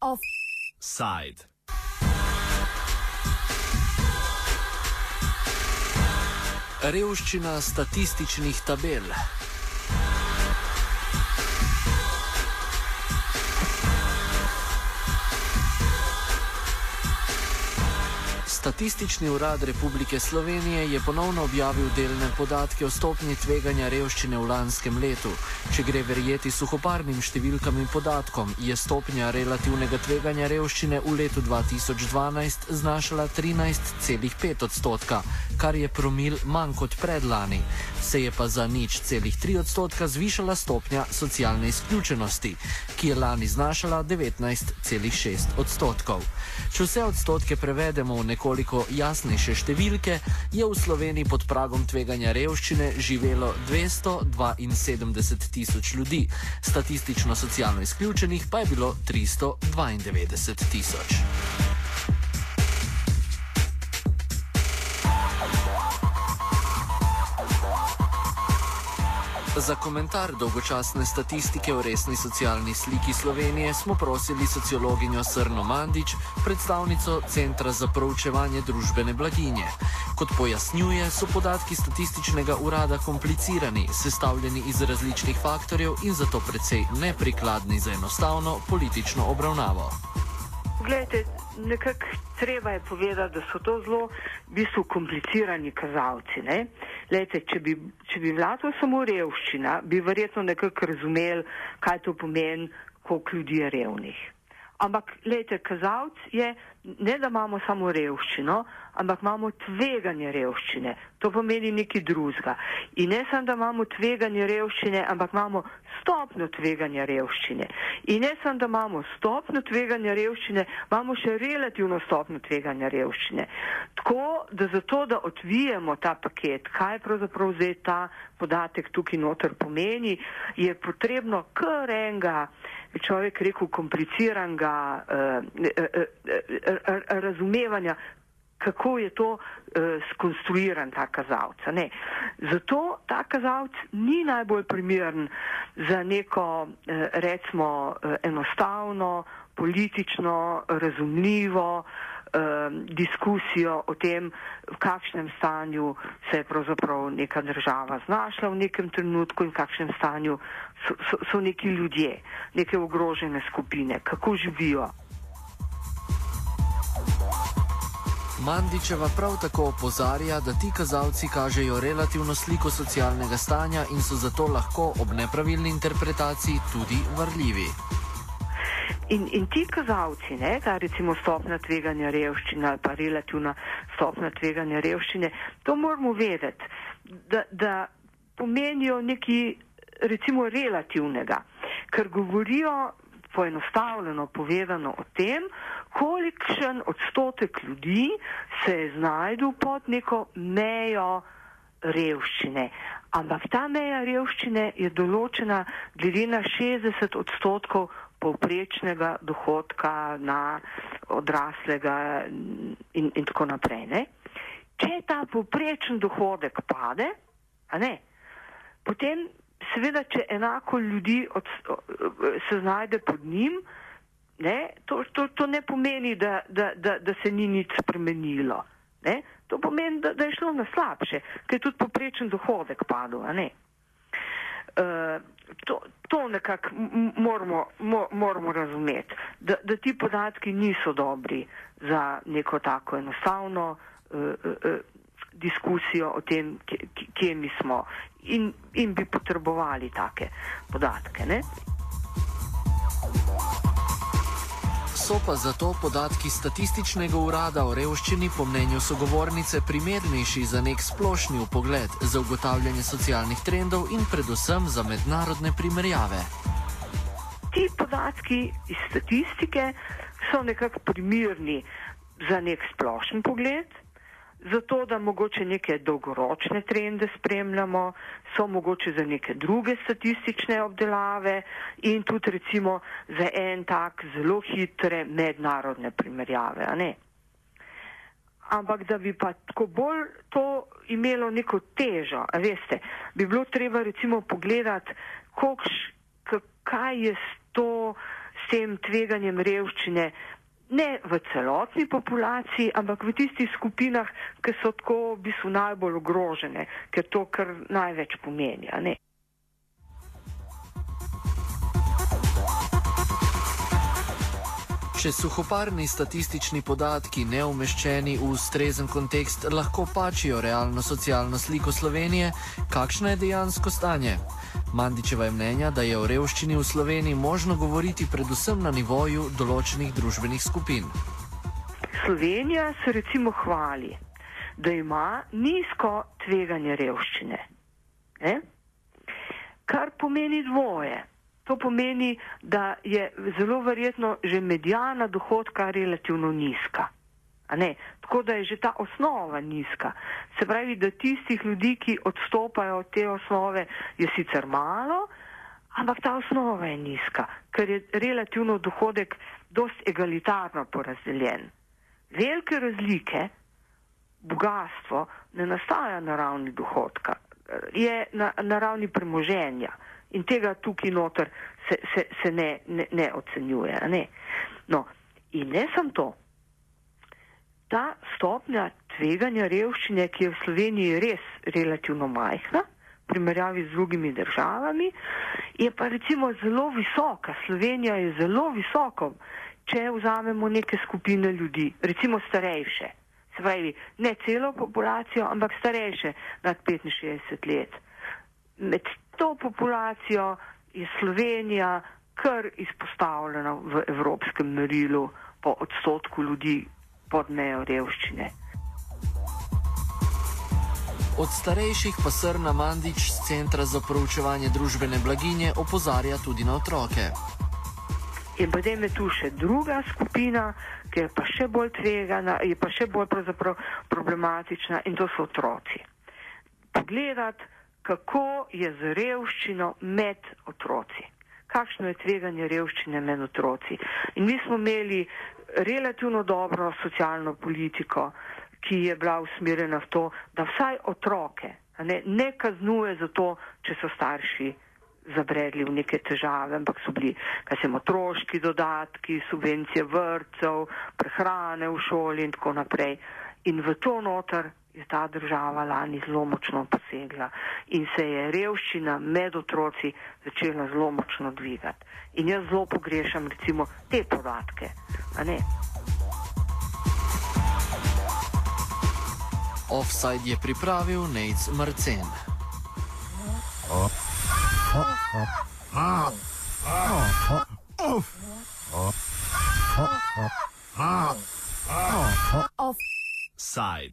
Offside. Revščina statističnih tabel. Statistični urad Republike Slovenije je ponovno objavil delne podatke o stopnji tveganja revščine v lanskem letu. Če gre verjeti suhoparnim številkam in podatkom, je stopnja relativnega tveganja revščine v letu 2012 znašala 13,5 odstotka, kar je promil manj kot predlani. Se je pa za nič celih 3 odstotka zvišala stopnja socialne izključenosti, ki je lani znašala 19,6 odstotkov. Če vse odstotke prevedemo v nekoliko jasnejše številke, je v Sloveniji pod pragom tveganja revščine živelo 272 tisoč ljudi, statistično socialno izključenih pa je bilo 392 tisoč. Za komentar dolgočasne statistike o resni socialni sliki Slovenije smo prosili sociologinjo Srno Mandič, predstavnico Centra za proučevanje družbene blaginje. Kot pojasnjuje, so podatki statističnega urada komplicirani, sestavljeni iz različnih faktorjev in zato precej neprikladni za enostavno politično obravnavo. Glejte, nekako treba je povedati, da so to zelo v bistvu komplicirani kazalci. Lejte, če bi, če bi vladala samo revščina, bi verjetno nekako razumeli, kaj to pomeni, koliko ljudi je revnih. Ampak, lejte, kazalc je, ne da imamo samo revščino, ampak imamo tveganje revščine. To pomeni nekaj drugega. In ne samo, da imamo tveganje revščine, ampak imamo stopno tveganja revščine. In ne samo, da imamo stopno tveganja revščine, imamo še relativno stopno tveganja revščine. Tako, da zato, da odvijemo ta paket, kaj pravzaprav zdaj ta podatek tukaj noter pomeni, je potrebno kar enega, človek rekel, kompliciranega uh, uh, uh, uh, razumevanja, kako je to uh, skonstruiran ta kazalec. Zato ta kazalec ni najbolj primern za neko, uh, recimo, uh, enostavno, politično, razumljivo uh, diskusijo o tem, v kakšnem stanju se je pravzaprav neka država znašla v nekem trenutku in v kakšnem stanju so, so, so neki ljudje, neke ogrožene skupine, kako živijo. Mandičeva prav tako opozarja, da ti kazalci kažejo relativno sliko socialnega stanja in so zato lahko ob nepravilni interpretaciji tudi vrljivi. In, in ti kazalci, ne, ta recimo stopna tveganja revščine ali pa relativna stopna tveganja revščine, to moramo vedeti, da, da pomenijo nekaj recimo relativnega, ker govorijo poenostavljeno povedano o tem, kolikšen odstotek ljudi se je znajdel pod neko mejo revščine. Ampak ta meja revščine je določena glede na 60 odstotkov povprečnega dohodka na odraslega in, in tako naprej. Ne? Če ta povprečen dohodek pade, ne, potem seveda, če enako ljudi od, se znajde pod njim, ne, to, to, to ne pomeni, da, da, da, da se ni nič spremenilo. Ne. To pomeni, da, da je šlo na slabše, ker je tudi poprečen dohodek padel. Uh, to, to nekako moramo, moramo razumeti, da, da ti podatki niso dobri za neko tako enostavno uh, uh, diskusijo o tem, kje mi smo in, in bi potrebovali take podatke. Ne? So pa zato podatki statističnega urada o revščini po mnenju sogovornice primernejši za nek splošni upogled za ugotavljanje socialnih trendov in predvsem za mednarodne primerjave. Ti podatki iz statistike so nekako primerni za nek splošen pogled, zato da mogoče neke dolgoročne trende spremljamo, so mogoče za neke druge statistične obdelave in tudi recimo za en tak zelo hitre mednarodne primerjave. ampak da bi pa tako bolj to imelo neko težo, veste, bi bilo treba recimo pogledati, kokš, kaj je s, to, s tem tveganjem revščine, ne v celotni populaciji, ampak v tistih skupinah, ki so tako v bistvu najbolj ogrožene, ker to kar največ pomeni. Če suhoparni statistični podatki ne umeščeni v ustrezen kontekst lahko pačijo realno socialno sliko Slovenije, kakšno je dejansko stanje? Mandičeva je mnenja, da je o revščini v Sloveniji možno govoriti predvsem na nivoju določenih družbenih skupin. Slovenija se recimo hvali, da ima nizko tveganje revščine. Ne? Kar pomeni dvoje. To pomeni, da je zelo verjetno že medijana dohodka relativno nizka. Tako da je že ta osnova nizka. Se pravi, da tistih ljudi, ki odstopajo od te osnove, je sicer malo, ampak ta osnova je nizka, ker je relativno dohodek dost egalitarno porazdeljen. Velike razlike, bogatstvo ne nastaja na ravni dohodka, je na, na ravni premoženja in tega tukaj noter se, se, se ne, ne, ne ocenjuje. Ne? No, in ne samo to. Ta stopnja tveganja revščine, ki je v Sloveniji res relativno majhna, v primerjavi z drugimi državami, je pa recimo zelo visoka. Slovenija je zelo visoko, če vzamemo neke skupine ljudi, recimo starejše. Se pravi, ne celo populacijo, ampak starejše nad 65 let. Med to populacijo je Slovenija kar izpostavljena v evropskem merilu po odstotku ljudi pod mejo revščine. Od starejših pa Srna Mandič z Centra za proučevanje družbene blaginje opozarja tudi na otroke. In potem je tu še druga skupina, ki je pa še bolj tvegana, je pa še bolj problematična in to so otroci. Pogledati, kako je z revščino med otroci. Kakšno je tveganje revščine med otroci. In mi smo imeli relativno dobro socialno politiko, ki je bila usmerjena v to, da vsaj otroke ne, ne kaznuje za to, če so starši zabredli v neke težave, ampak so bili, kaj se otroški dodatki, subvencije vrtcev, prehrane v šoli in tako naprej. In v to noter je ta država lani zelo močno posegla in se je revščina med otroci začela zelo močno dvigati. In jaz zelo pogrešam recimo te podatke. Offside je pripravil Nec Marcen. Offside.